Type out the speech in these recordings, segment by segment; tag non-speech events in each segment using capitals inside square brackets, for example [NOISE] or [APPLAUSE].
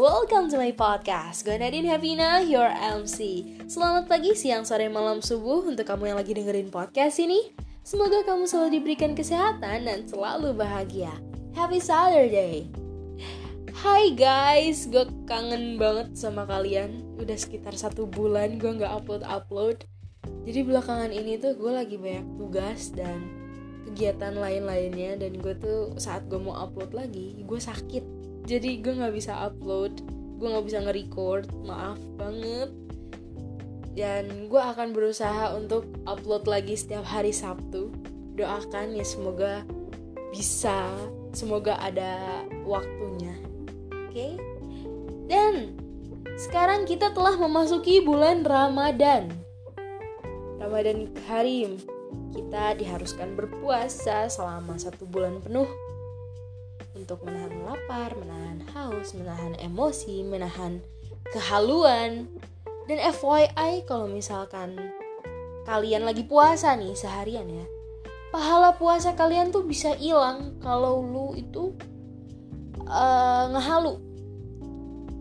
welcome to my podcast. Gue Nadine Havina, your MC Selamat pagi, siang, sore, malam, subuh Untuk kamu yang lagi dengerin podcast ini. Semoga kamu selalu diberikan kesehatan dan selalu bahagia. Happy Saturday. Hai guys, gue kangen banget sama kalian. Udah sekitar satu bulan gue gak upload-upload. Jadi belakangan ini tuh gue lagi banyak tugas dan kegiatan lain-lainnya Dan gue tuh saat gue mau upload lagi, gue sakit jadi gue nggak bisa upload gue nggak bisa nge-record maaf banget. Dan gue akan berusaha untuk upload lagi setiap hari Sabtu. Doakan ya semoga bisa semoga ada waktunya. Oke? Okay? dan sekarang kita telah memasuki bulan Ramadan. Ramadan Karim. Kita diharuskan berpuasa selama satu bulan penuh untuk menahan lapar, menahan haus, menahan emosi, menahan kehaluan. Dan FYI kalau misalkan kalian lagi puasa nih seharian ya, pahala puasa kalian tuh bisa hilang kalau lu itu uh, ngehalu.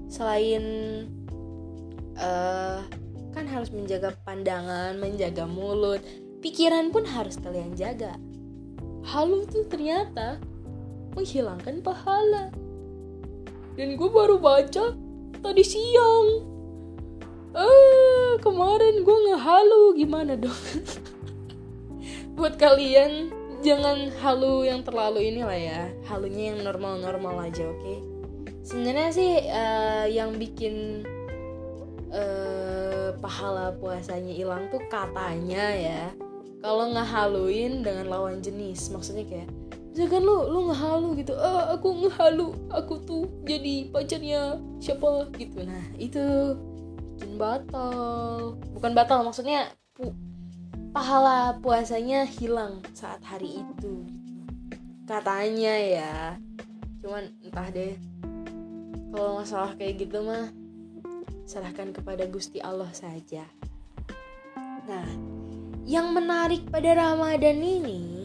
Selain uh, kan harus menjaga pandangan, menjaga mulut, pikiran pun harus kalian jaga. Halu tuh ternyata menghilangkan pahala. Dan gue baru baca tadi siang. Eh, kemarin gue ngehalu gimana dong? [LAUGHS] Buat kalian jangan halu yang terlalu inilah ya. Halunya yang normal-normal aja, oke? Okay? Sebenarnya sih uh, yang bikin uh, pahala puasanya hilang tuh katanya ya. Kalau ngehaluin dengan lawan jenis, maksudnya kayak misalkan lu lu ngehalu gitu. Ah aku ngehalu aku tuh jadi pacarnya siapa? Gitu. Nah itu bikin batal. Bukan batal maksudnya pu pahala puasanya hilang saat hari itu. Katanya ya. Cuman entah deh. Kalau masalah kayak gitu mah serahkan kepada Gusti Allah saja. Nah yang menarik pada Ramadan ini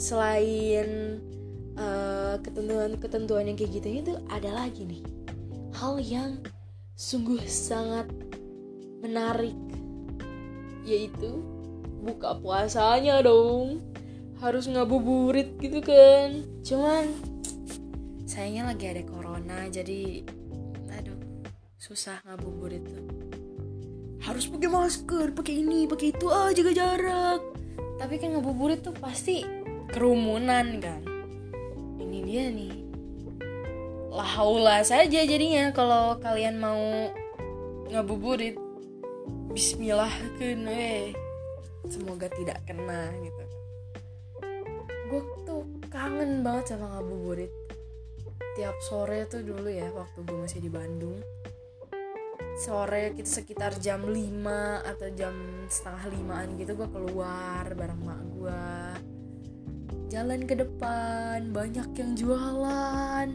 selain uh, ketentuan-ketentuan yang kayak gitu itu ada lagi nih. Hal yang sungguh sangat menarik yaitu buka puasanya dong. Harus ngabuburit gitu kan. Cuman sayangnya lagi ada corona jadi aduh susah ngabuburit tuh. Harus pakai masker pakai ini pakai itu ah jaga jarak. Tapi kan ngabuburit tuh pasti kerumunan kan? Ini dia nih. Lahaula saja jadinya kalau kalian mau ngabuburit. Bismillah kan eh. Semoga tidak kena gitu. Gue tuh kangen banget sama ngabuburit. Tiap sore tuh dulu ya waktu gue masih di Bandung. Sore kita sekitar jam 5 atau jam setengah limaan gitu gue keluar bareng mak gue jalan ke depan banyak yang jualan.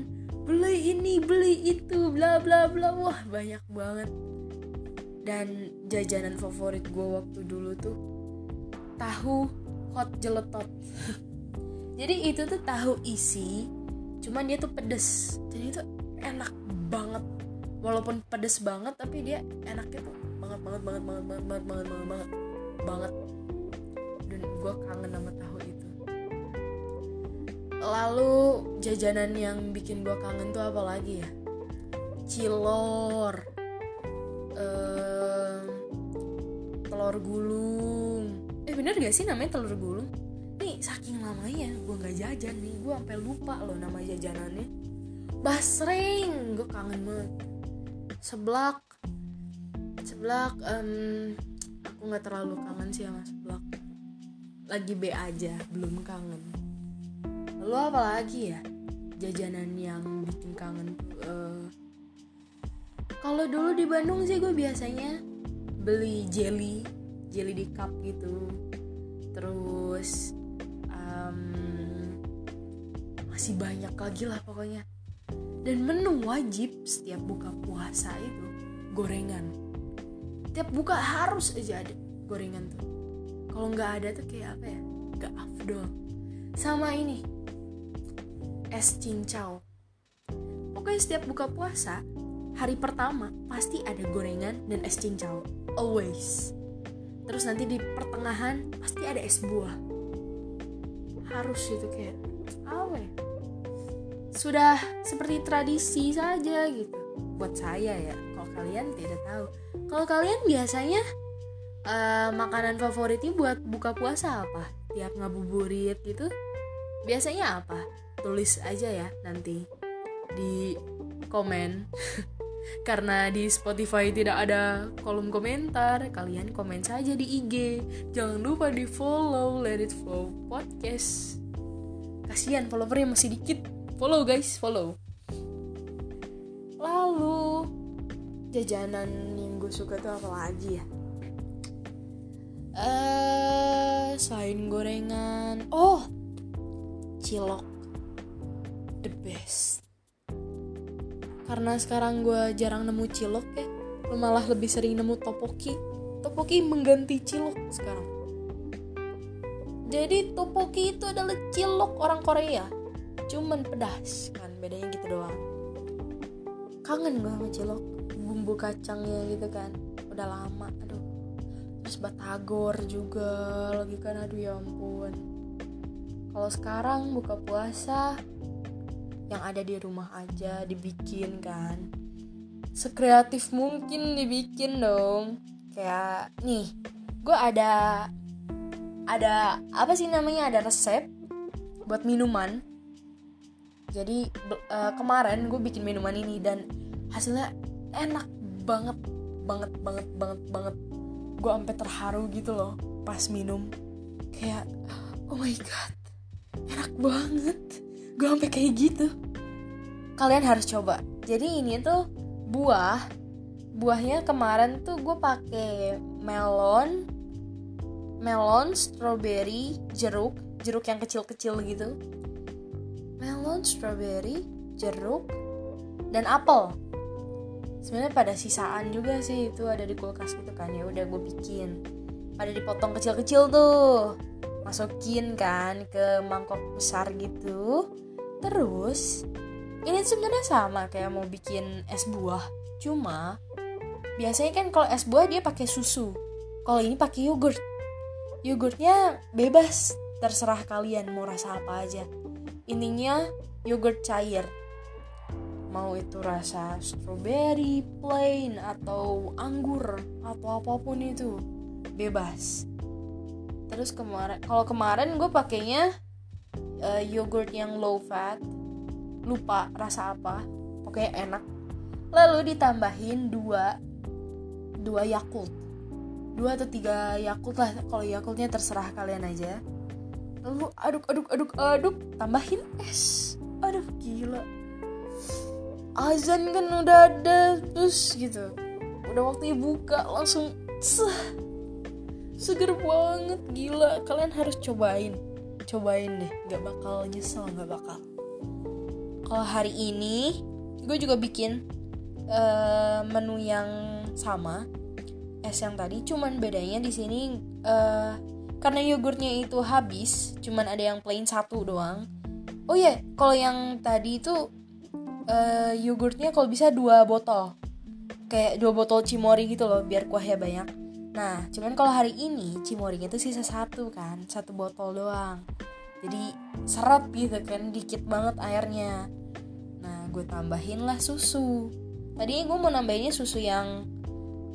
Beli ini beli itu bla bla bla. Wah banyak banget. Dan jajanan favorit gue waktu dulu tuh tahu hot jeletot. [LAUGHS] Jadi itu tuh tahu isi cuman dia tuh pedes. Jadi itu enak banget. Walaupun pedes banget tapi dia enaknya tuh banget banget banget banget banget banget banget banget banget, dan gue kangen sama tahu lalu jajanan yang bikin gue kangen tuh apa lagi ya? Cilor um, telur gulung. Eh bener gak sih namanya telur gulung? Nih saking lamanya gue nggak jajan nih. Gue sampai lupa loh nama jajanannya. Basreng gue kangen banget. Seblak seblak um, aku nggak terlalu kangen sih sama seblak. Lagi B aja belum kangen lo apa lagi ya? Jajanan yang bikin kangen uh, kalau dulu di Bandung sih gue biasanya beli jelly jelly di cup gitu. Terus um, masih banyak lagi lah pokoknya. Dan menu wajib setiap buka puasa itu gorengan. Tiap buka harus aja ada gorengan tuh. Kalau nggak ada tuh kayak apa ya? Nggak afdol. Sama ini es cincau. Pokoknya setiap buka puasa hari pertama pasti ada gorengan dan es cincau. Always. Terus nanti di pertengahan pasti ada es buah. Harus itu kayak apa ya? Sudah seperti tradisi saja gitu. Buat saya ya kalau kalian tidak tahu. Kalau kalian biasanya uh, makanan favoritnya buat buka puasa apa? Tiap ngabuburit gitu? Biasanya apa tulis aja ya nanti di komen. [LAUGHS] Karena di Spotify tidak ada kolom komentar kalian komen saja di IG jangan lupa di follow Let It Flow podcast. Kasihan followernya masih dikit. Follow guys follow. Lalu jajanan yang gue suka tuh apa lagi ya? Eh uh, selain gorengan. Oh cilok the best. Karena sekarang gue jarang nemu cilok ya malah lebih sering nemu topoki. Topoki mengganti cilok sekarang. Jadi topoki itu adalah cilok orang Korea. Cuman pedas kan bedanya gitu doang. Kangen gue sama cilok. Bumbu kacangnya gitu kan. Udah lama aduh. Terus batagor juga lagi kan aduh ya ampun. Kalau sekarang buka puasa yang ada di rumah aja dibikin kan. Sekreatif mungkin dibikin dong. Kayak nih gue ada ada apa sih namanya ada resep buat minuman. Jadi uh, kemarin gue bikin minuman ini dan hasilnya enak banget banget banget banget banget. Gue sampai terharu gitu loh pas minum. Kayak oh my god enak banget gue sampai kayak gitu kalian harus coba jadi ini tuh buah buahnya kemarin tuh gue pakai melon melon strawberry jeruk jeruk yang kecil-kecil gitu melon, strawberry, jeruk, dan apel. Sebenarnya pada sisaan juga sih itu ada di kulkas gitu kan ya udah gue bikin. Pada dipotong kecil-kecil tuh, masukin kan ke mangkok besar gitu. Terus ini sebenarnya sama kayak mau bikin es buah, cuma biasanya kan kalau es buah dia pakai susu. Kalau ini pakai yogurt. Yogurtnya bebas, terserah kalian mau rasa apa aja. Intinya yogurt cair. Mau itu rasa strawberry plain atau anggur atau apa pun itu. Bebas. Terus kemarin kalau kemarin gue pakainya uh, yogurt yang low fat lupa rasa apa pokoknya enak. Lalu ditambahin dua dua yakult. Dua atau tiga yakult lah kalau yakultnya terserah kalian aja. Lalu aduk aduk aduk aduk tambahin es. Aduh gila. Azan kan udah ada terus gitu. Udah waktu buka langsung seger banget gila. Kalian harus cobain cobain deh. Nggak bakal nyesel nggak bakal. Kalau hari ini gue juga bikin uh, menu yang sama es yang tadi. Cuman bedanya di sini uh, karena yogurtnya itu habis cuman ada yang plain satu doang. Oh iya yeah, kalau yang tadi itu uh, yogurtnya kalau bisa dua botol. Kayak dua botol cimori gitu loh biar kuahnya banyak nah cuman kalau hari ini cimorinya itu sisa satu kan satu botol doang. Jadi seret gitu kan dikit banget airnya. Nah gue tambahin lah susu. Tadi gue mau nambahinnya susu yang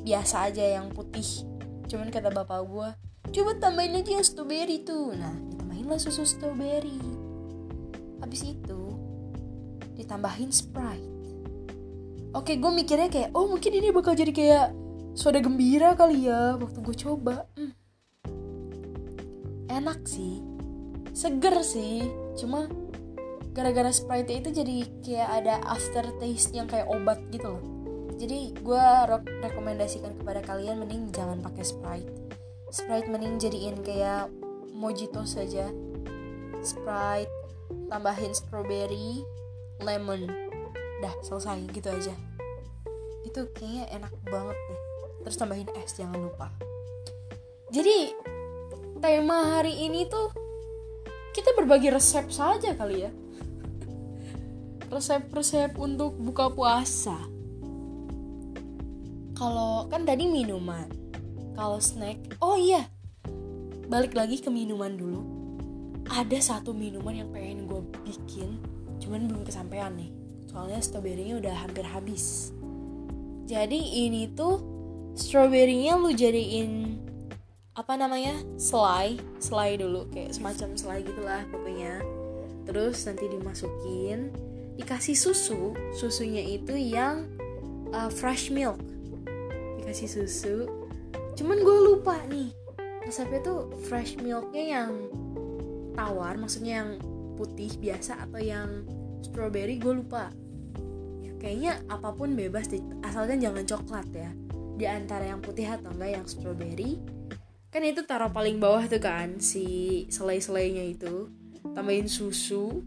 biasa aja yang putih. Cuman kata bapak gue coba tambahin aja yang strawberry tuh. Nah ditambahin lah susu strawberry. Habis itu ditambahin sprite. Oke gue mikirnya kayak oh mungkin ini bakal jadi kayak soda gembira kali ya waktu gue coba. Hmm. enak sih. Seger sih. Cuma gara-gara sprite itu jadi kayak ada aftertaste yang kayak obat gitu loh. Jadi gue rekomendasikan kepada kalian mending jangan pakai sprite. Sprite mending jadiin kayak mojito saja Sprite tambahin strawberry lemon. Dah selesai. Gitu aja. Itu kayaknya enak banget deh terus tambahin es jangan lupa. Jadi tema hari ini tuh kita berbagi resep saja kali ya. Resep-resep untuk buka puasa. Kalau kan tadi minuman. Kalau snack oh iya. Balik lagi ke minuman dulu. Ada satu minuman yang pengen gue bikin cuman belum kesampaian nih. Soalnya stroberinya udah hampir habis. Jadi ini tuh stroberinya lu jadiin apa namanya selai. Selai dulu kayak semacam selai gitulah pokoknya. Terus nanti dimasukin dikasih susu. Susunya itu yang uh, fresh milk. Dikasih susu. Cuman gue lupa nih resepnya tuh fresh milknya yang tawar maksudnya yang putih biasa atau yang strawberry gue lupa. Kayaknya apa pun bebas deh asalkan jangan coklat ya di antara yang putih atau enggak yang strawberry. Kan itu taruh paling bawah tuh kan si selai-selainya itu. Tambahin susu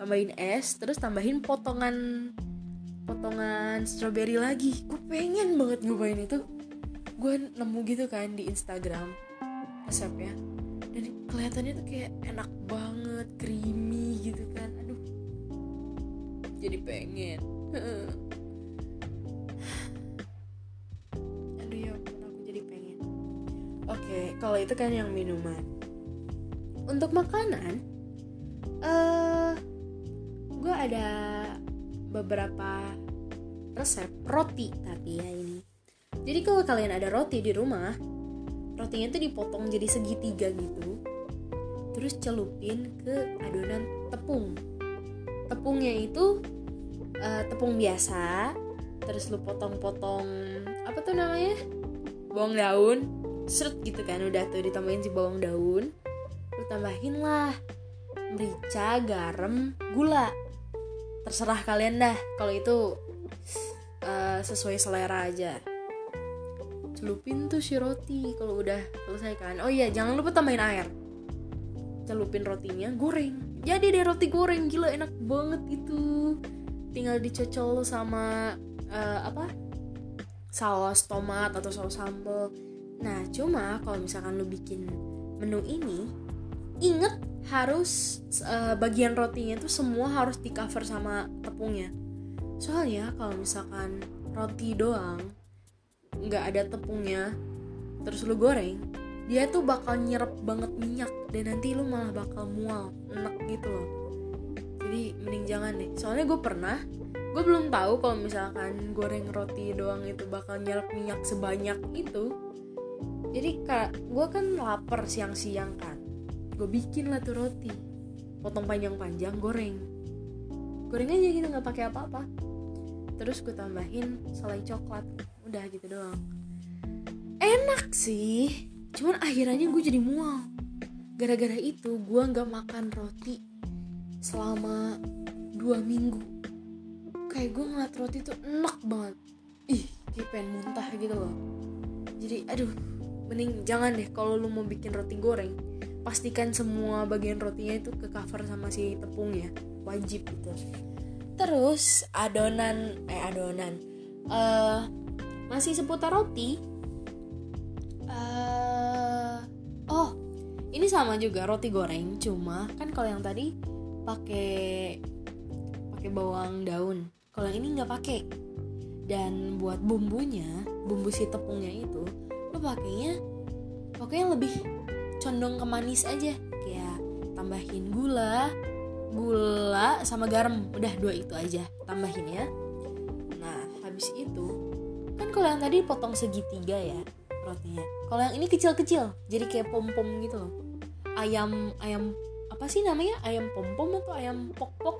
tambahin es terus tambahin potongan potongan strawberry lagi. Gue pengen banget nyobain itu. Gue nemu gitu kan di Instagram resepnya. Dan kelihatannya tuh kayak enak banget creamy gitu kan. Aduh jadi pengen [LAUGHS] oke kalau itu kan yang minuman. Untuk makanan eh uh, gue ada beberapa resep roti tapi ya ini. Jadi kalau kalian ada roti di rumah rotinya tuh dipotong jadi segitiga gitu. Terus celupin ke adonan tepung. Tepungnya itu uh, tepung biasa terus lu potong-potong apa tuh namanya? Bawang daun seret gitu kan udah tuh ditambahin si bawang daun. Lu tambahin lah. Merica garam gula. Terserah kalian dah. Kalau itu uh, sesuai selera aja. Celupin tuh si roti kalau udah selesai kan. Oh iya jangan lupa tambahin air. Celupin rotinya goreng. Jadi deh roti goreng gila enak banget itu. Tinggal dicocol sama uh, apa? Saus tomat atau saus sambal nah cuma kalau misalkan lu bikin menu ini inget harus uh, bagian rotinya itu semua harus di cover sama tepungnya. Soalnya kalau misalkan roti doang nggak ada tepungnya terus lu goreng dia tuh bakal nyerap banget minyak dan nanti lu malah bakal mual enak gitu loh. Jadi mending jangan deh. Soalnya gue pernah gue belum tahu kalau misalkan goreng roti doang itu bakal nyerap minyak sebanyak itu jadi kak gue kan lapar siang-siang kan. Gue bikin lah tuh roti. Potong panjang-panjang goreng. Goreng aja gitu nggak pakai apa-apa. Terus gue tambahin selai coklat. Udah gitu doang. Enak sih. Cuman akhirnya gue jadi mual. Gara-gara itu gue nggak makan roti selama dua minggu. Kayak gue ngeliat roti tuh enak banget. Ih kayak pengen muntah gitu loh. Jadi aduh mending jangan deh kalau lu mau bikin roti goreng pastikan semua bagian rotinya itu ke cover sama si tepung ya. Wajib gitu. Terus adonan eh adonan. Uh, masih seputar roti. Uh, oh ini sama juga roti goreng cuma kan kalau yang tadi pakai pakai bawang daun. Kalau ini nggak pakai. Dan buat bumbunya bumbu si tepungnya itu pakainya pokoknya lebih condong ke manis aja. Kayak tambahin gula gula sama garam. Udah dua itu aja tambahin ya. Nah habis itu kan kalau yang tadi potong segitiga ya rotinya. Kalau yang ini kecil-kecil jadi kayak pom-pom gitu loh. Ayam ayam apa sih namanya? Ayam pom-pom atau ayam pok-pok?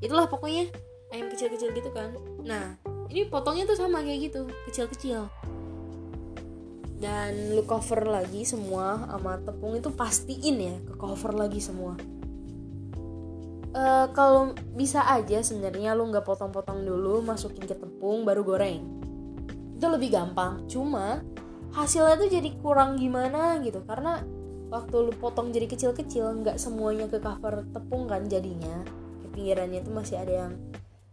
Itulah pokoknya ayam kecil-kecil gitu kan. Nah ini potongnya tuh sama kayak gitu kecil-kecil dan lu cover lagi semua sama tepung itu pastiin ya ke cover lagi semua. Uh, kalau bisa aja sebenarnya lu nggak potong-potong dulu masukin ke tepung baru goreng. Itu lebih gampang. Cuma hasilnya tuh jadi kurang gimana gitu. Karena waktu lu potong jadi kecil-kecil nggak semuanya ke cover tepung kan jadinya. Ke pinggirannya itu masih ada yang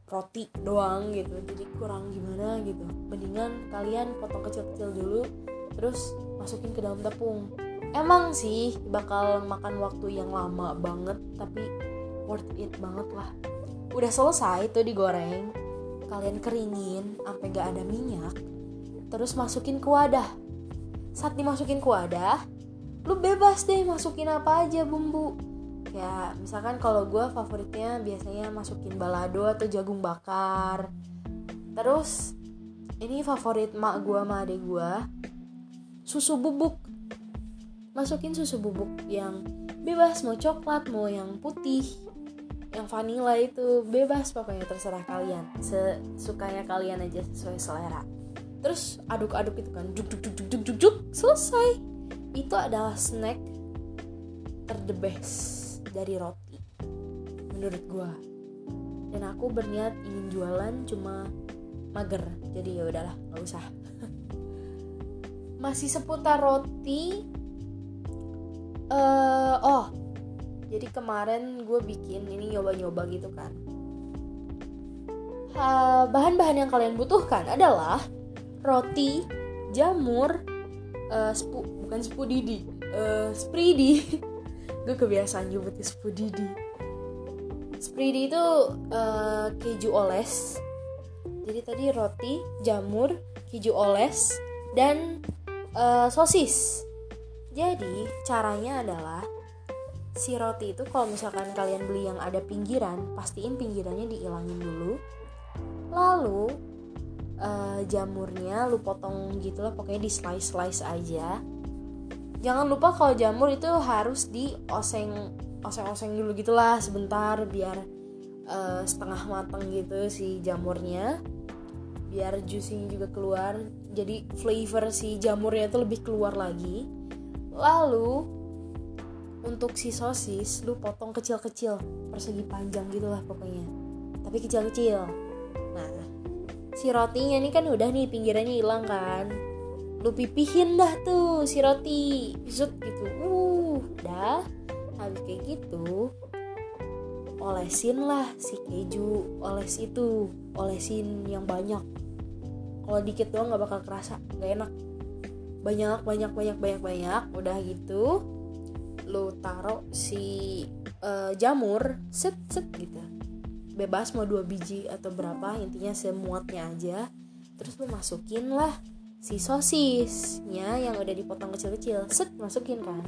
roti doang gitu. Jadi kurang gimana gitu. Mendingan kalian potong kecil-kecil dulu terus masukin ke dalam tepung. Emang sih bakal makan waktu yang lama banget tapi worth it banget lah. Udah selesai tuh digoreng kalian keringin sampai gak ada minyak terus masukin ke wadah. Saat dimasukin ke wadah lu bebas deh masukin apa aja bumbu. Ya misalkan kalau gue favoritnya biasanya masukin balado atau jagung bakar. Terus ini favorit mak gue sama adek gue susu bubuk. Masukin susu bubuk yang bebas mau coklat mau yang putih yang vanilla itu bebas pokoknya terserah kalian. Sesukanya kalian aja sesuai selera. Terus aduk-aduk itu kan juk juk juk juk juk juk, selesai. Itu adalah snack terdebes dari roti menurut gue dan aku berniat ingin jualan cuma mager jadi ya udahlah nggak usah masih seputar roti uh, oh jadi kemarin gue bikin ini nyoba-nyoba gitu kan. Bahan-bahan yang kalian butuhkan adalah roti jamur uh, spu bukan spudidi uh, spridi [LAUGHS] gue kebiasaan nyebutnya spudidi spridi itu uh, keju oles. Jadi tadi roti jamur keju oles dan uh, sosis. Jadi caranya adalah si roti itu kalau misalkan kalian beli yang ada pinggiran pastiin pinggirannya diilangin dulu. Lalu uh, jamurnya lu potong gitu lah pokoknya di slice slice aja. Jangan lupa kalau jamur itu harus di oseng oseng oseng dulu gitulah sebentar biar uh, setengah matang gitu si jamurnya. Biar juicy juga keluar jadi flavor si jamurnya itu lebih keluar lagi. Lalu untuk si sosis lu potong kecil-kecil persegi panjang gitulah pokoknya. Tapi kecil-kecil. Nah si rotinya ini kan udah nih pinggirannya hilang kan. Lu pipihin dah tuh si roti. Zut gitu. Uh dah. Habis kayak gitu olesin lah si keju oles itu. Olesin yang banyak kalau dikit doang nggak bakal kerasa nggak enak. Banyak banyak banyak banyak banyak. Udah gitu lu taruh si uh, jamur set set gitu. Bebas mau dua biji atau berapa intinya semuatnya aja. Terus lu masukin lah si sosisnya yang udah dipotong kecil-kecil. Set masukin kan.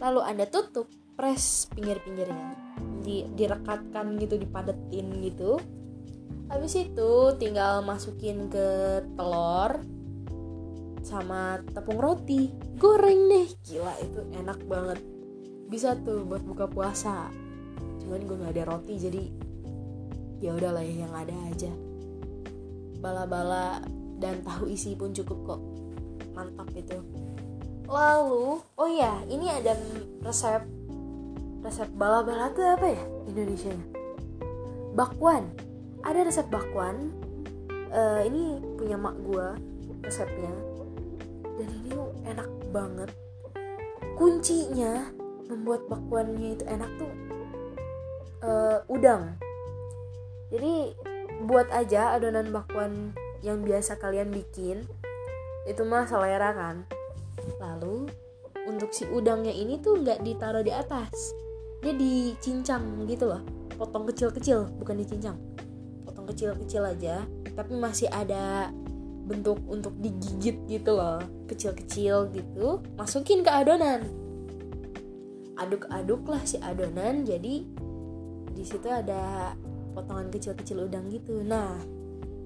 Lalu anda tutup press pinggir-pinggirnya. Di, direkatkan gitu dipadetin gitu habis itu tinggal masukin ke telur sama tepung roti. Goreng deh. Gila itu enak banget. Bisa tuh buat buka puasa. Cuman gue nggak ada roti jadi ya udahlah ya yang ada aja. Bala-bala dan tahu isi pun cukup kok. Mantap itu. Lalu oh ya ini ada resep. Resep bala-bala tuh apa ya Indonesia bakwan ada resep bakwan uh, ini punya mak gue resepnya. Dan ini enak banget. Kuncinya membuat bakwannya itu enak tuh uh, udang. Jadi buat aja adonan bakwan yang biasa kalian bikin itu mah selera kan. Lalu untuk si udangnya ini tuh nggak ditaruh di atas. Dia dicincang gitu loh potong kecil-kecil bukan dicincang kecil-kecil aja tapi masih ada bentuk untuk digigit gitu loh kecil-kecil gitu masukin ke adonan. Aduk-aduk lah si adonan jadi di situ ada potongan kecil-kecil udang gitu. Nah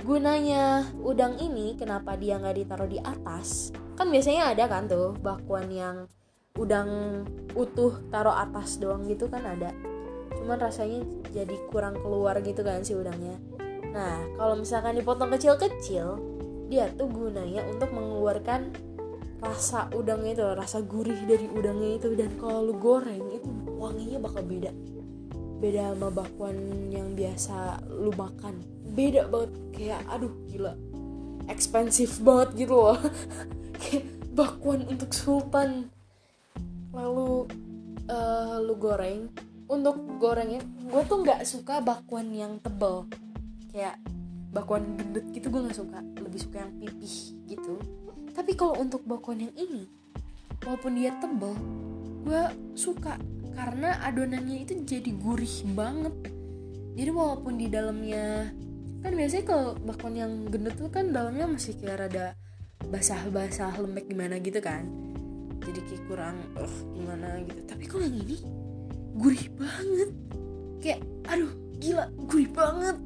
gunanya udang ini kenapa dia nggak ditaruh di atas? Kan biasanya ada kan tuh bakwan yang udang utuh taruh atas doang gitu kan ada. Cuman rasanya jadi kurang keluar gitu kan si udangnya nah kalau misalkan dipotong kecil-kecil dia tuh gunanya untuk mengeluarkan rasa udangnya itu rasa gurih dari udangnya itu. Dan kalau lu goreng itu wanginya bakal beda. Beda sama bakwan yang biasa lu makan. Beda banget. Kayak aduh gila. Expensive banget gitu loh. [LAUGHS] Kayak bakwan untuk sultan. Lalu uh, lu goreng. Untuk gorengnya gue tuh nggak suka bakwan yang tebel kayak bakwan gendut gitu gue nggak suka. Lebih suka yang pipih gitu. Tapi kalau untuk bakwan yang ini walaupun dia tebel gue suka. Karena adonannya itu jadi gurih banget. Jadi walaupun di dalamnya kan biasanya kalau bakwan yang gendut tuh kan dalamnya masih kayak rada basah-basah lembek gimana gitu kan. Jadi kayak kurang uh, gimana gitu. Tapi kalau yang ini gurih banget. Kayak aduh gila gurih banget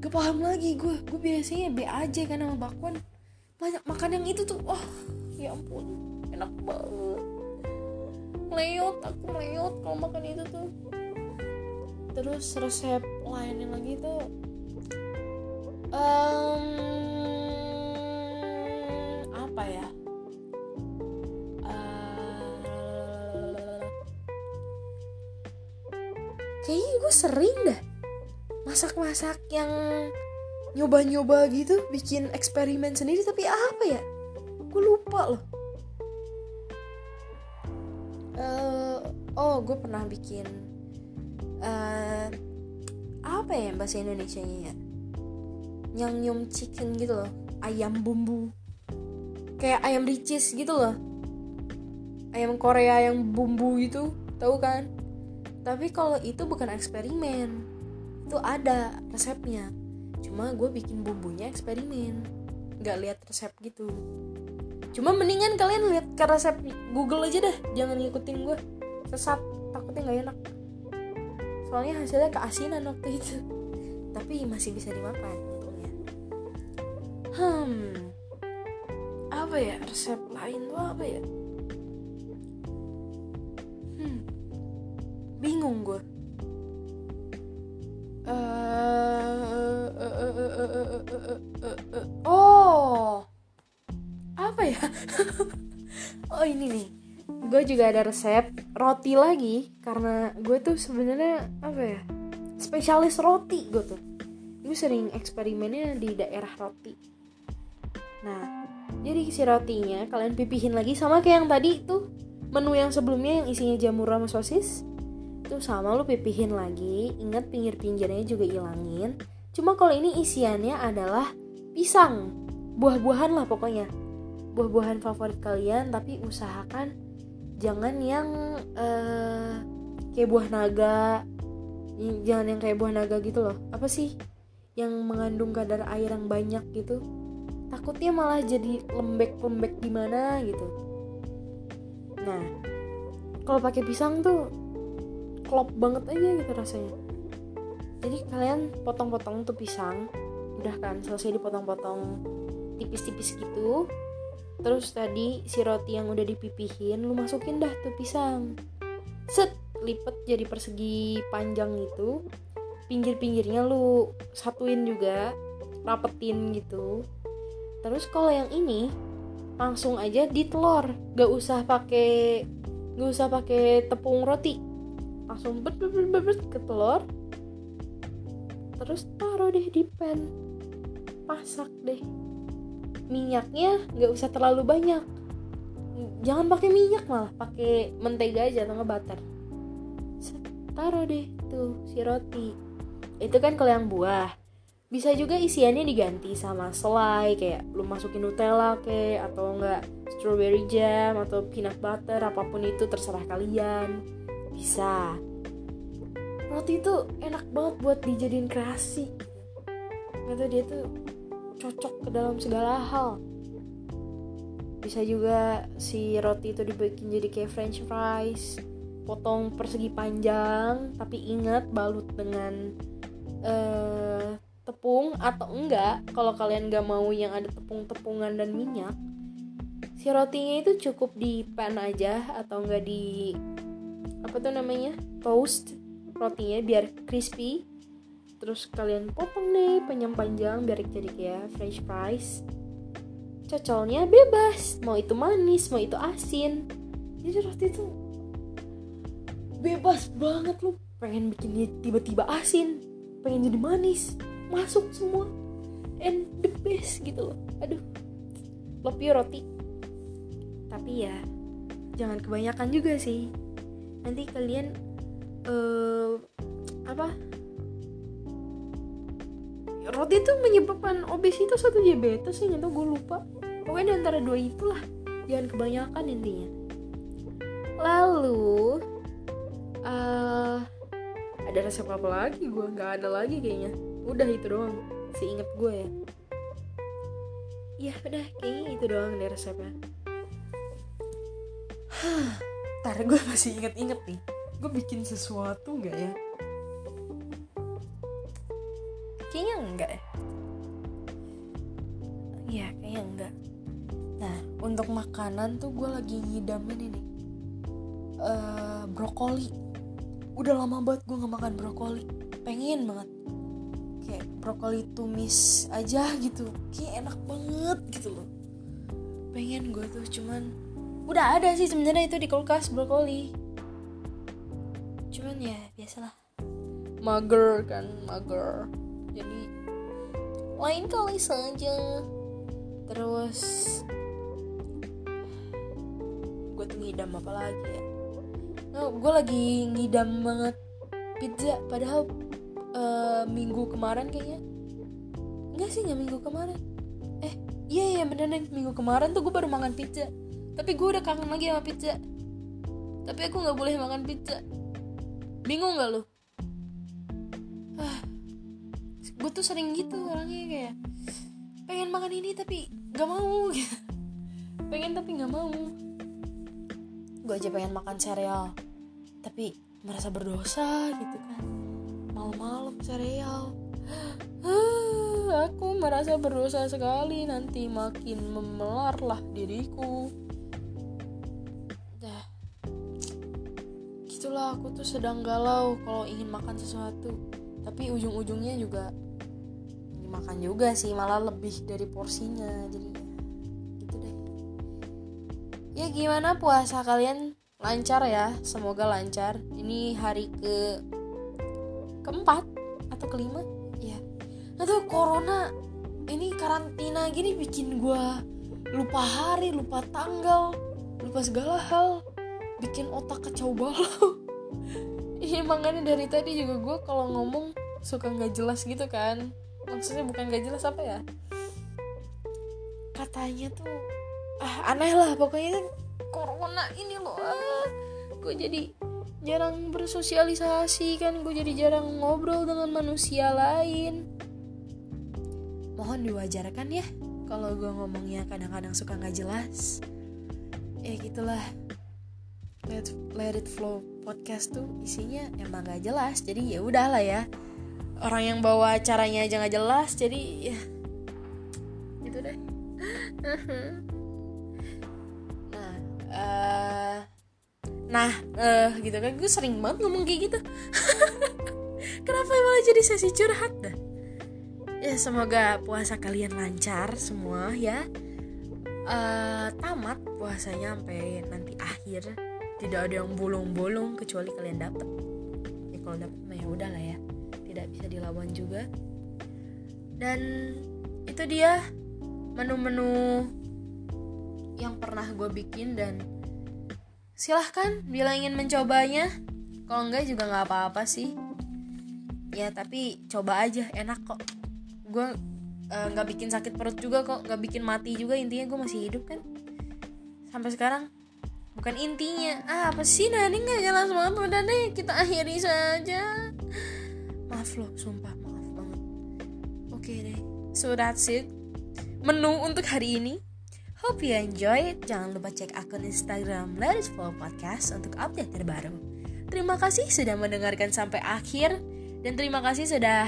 gak paham lagi gue gue biasanya B aja kan sama bakwan. Banyak makan yang itu tuh wah ya ampun enak banget. Leot aku leot kalau makan itu tuh. Terus resep lainnya lagi tuh um, apa ya? Uh, kayaknya gue sering dah masak-masak yang nyoba-nyoba gitu bikin eksperimen sendiri tapi apa ya? Gue lupa loh. Uh, oh gue pernah bikin uh, apa ya bahasa Indonesia nya ya? Nyam nyum chicken gitu loh. Ayam bumbu. Kayak ayam ricis gitu loh. Ayam Korea yang bumbu gitu tahu kan? Tapi kalau itu bukan eksperimen itu ada resepnya. Cuma gue bikin bumbunya eksperimen. Nggak lihat resep gitu. Cuma mendingan kalian lihat ke resep Google aja dah jangan ngikutin gue sesat. Takutnya nggak enak. Soalnya hasilnya keasinan waktu itu. [LAUGHS] Tapi masih bisa dimakan untungnya. Hmm. Apa ya? Resep lain tuh apa ya? Hmm. Bingung gue oh apa ya oh ini nih gue juga ada resep roti lagi karena gue tuh sebenarnya apa ya spesialis roti gue tuh gue sering eksperimennya di daerah roti nah jadi si rotinya kalian pipihin lagi sama kayak yang tadi tuh menu yang sebelumnya yang isinya jamur sama sosis itu sama lu pipihin lagi. Ingat pinggir-pinggirnya juga ilangin. Cuma kalau ini isiannya adalah pisang. Buah-buahan lah pokoknya. Buah-buahan favorit kalian tapi usahakan jangan yang uh, kayak buah naga. Jangan yang kayak buah naga gitu loh. Apa sih? Yang mengandung kadar air yang banyak gitu. Takutnya malah jadi lembek-lembek gimana gitu. Nah kalau pakai pisang tuh klop banget aja gitu rasanya. Jadi kalian potong-potong tuh pisang udah kan selesai dipotong-potong tipis-tipis gitu. Terus tadi si roti yang udah dipipihin lu masukin dah tuh pisang. Set lipet jadi persegi panjang gitu. Pinggir-pinggirnya lu satuin juga rapetin gitu. Terus kalau yang ini langsung aja di telur gak usah pakai gak usah pakai tepung roti langsung bet bet bet bet ke telur. Terus taruh deh di pan. Masak deh. Minyaknya nggak usah terlalu banyak. Jangan pakai minyak malah pakai mentega aja atau butter. Taruh deh tuh si roti. Itu kan kalau yang buah. Bisa juga isiannya diganti sama selai kayak lu masukin Nutella kayak atau enggak strawberry jam atau peanut butter apa pun itu terserah kalian bisa. Roti itu enak banget buat dijadiin kreasi. Atau dia tuh cocok ke dalam segala hal. Bisa juga si roti itu dibikin jadi kayak french fries potong persegi panjang tapi ingat balut dengan uh, tepung atau enggak kalau kalian gak mau yang ada tepung-tepungan dan minyak si rotinya itu cukup di pan aja atau enggak di apa tuh namanya? Toast rotinya biar crispy. Terus kalian potong nih panjang-panjang biar jadi kayak french fries. Cocolnya bebas mau itu manis mau itu asin. Jadi roti itu bebas banget lu. Pengen bikinnya tiba-tiba asin pengen jadi manis masuk semua. And the best gitu loh. Aduh love you roti. Tapi ya jangan kebanyakan juga sih nanti kalian uh, apa? Roti itu menyebabkan obesitas atau diabetes sih nggak gue lupa. Pokoknya di antara dua itulah. Jangan kebanyakan intinya. Lalu uh, ada resep apa lagi? Gue nggak ada lagi kayaknya. Udah itu doang inget gue ya. Ya udah kayaknya itu doang deh resepnya [SIGHS] Ntar [LAUGHS] gue masih inget-inget nih. Gue bikin sesuatu gak ya? Kayaknya enggak ya Iya kayaknya enggak Nah untuk makanan tuh gue lagi ngidamin ini. Uh, Brokoli. Udah lama banget gue gak makan brokoli. Pengen banget. Kayak brokoli tumis aja gitu. Kayak enak banget gitu loh. Pengen gue tuh cuman udah ada sih sebenarnya itu di kulkas brokoli. Cuman ya biasalah. Mager kan mager. Jadi lain kali saja. Terus gue tuh ngidam apa lagi ya? Nah, gue lagi ngidam banget pizza. Padahal uh, minggu kemarin kayaknya. Enggak sih nggak minggu kemarin. Eh iya iya bener nih minggu kemarin tuh gue baru makan pizza tapi gue udah kangen lagi sama pizza. Tapi aku nggak boleh makan pizza. Bingung nggak lo ah, gue tuh sering gitu orangnya kayak pengen makan ini tapi nggak mau [LAUGHS] gitu. Pengen tapi nggak mau. Gue aja pengen makan sereal tapi merasa berdosa gitu kan. Malam-malam sereal. [GASPS] Aku merasa berdosa sekali nanti makin memelarlah diriku aku tuh sedang galau kalau ingin makan sesuatu. Tapi ujung-ujungnya juga dimakan juga sih malah lebih dari porsinya jadi gitu deh. Ya gimana puasa kalian? Lancar ya semoga lancar. Ini hari ke keempat atau kelima? Ya. Tuh corona. Ini karantina gini bikin gue lupa hari lupa tanggal lupa segala hal. Bikin otak kacau balau [LAUGHS] [LAUGHS] iya makanya dari tadi juga gue kalau ngomong suka nggak jelas gitu kan. Maksudnya bukan nggak jelas apa ya? Katanya tuh ah aneh lah pokoknya kan corona ini loh ah, gue jadi jarang bersosialisasi kan gue jadi jarang ngobrol dengan manusia lain. Mohon diwajarkan ya kalau gue ngomongnya kadang-kadang suka nggak jelas. Ya gitulah. Let let it flow podcast tuh isinya emang gak jelas jadi ya udahlah ya. Orang yang bawa caranya aja gak jelas jadi ya gitu deh. [LAUGHS] Nah uh, nah uh, gitu kan gue sering banget ngomong kayak gitu. [LAUGHS] Kenapa malah jadi sesi curhat dah? Ya semoga puasa kalian lancar semua ya. Uh, tamat puasanya sampai nanti akhir tidak ada yang bolong-bolong kecuali kalian dapat ya kalau dapat mah ya udah lah ya. Tidak bisa dilawan juga. Dan itu dia menu-menu yang pernah gue bikin dan silahkan bila ingin mencobanya. Kalau enggak juga nggak apa-apa sih. Ya tapi coba aja enak kok. Gue nggak uh, bikin sakit perut juga kok nggak bikin mati juga intinya gue masih hidup kan. Sampai sekarang bukan intinya. Ah, apa sih? Nani nggak jelas banget udah deh kita akhiri saja. Maaf loh sumpah maaf banget. Oke okay deh. So that's it. Menu untuk hari ini. Hope you enjoy jangan lupa cek akun Instagram It Flow Podcast untuk update terbaru. Terima kasih sudah mendengarkan sampai akhir. Dan terima kasih sudah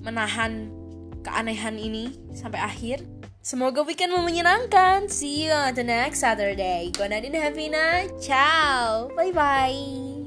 menahan keanehan ini sampai akhir Semoga weekendmu menyenangkan. See you on the next Saturday. Gue Nadine Havina. Ciao. Bye-bye.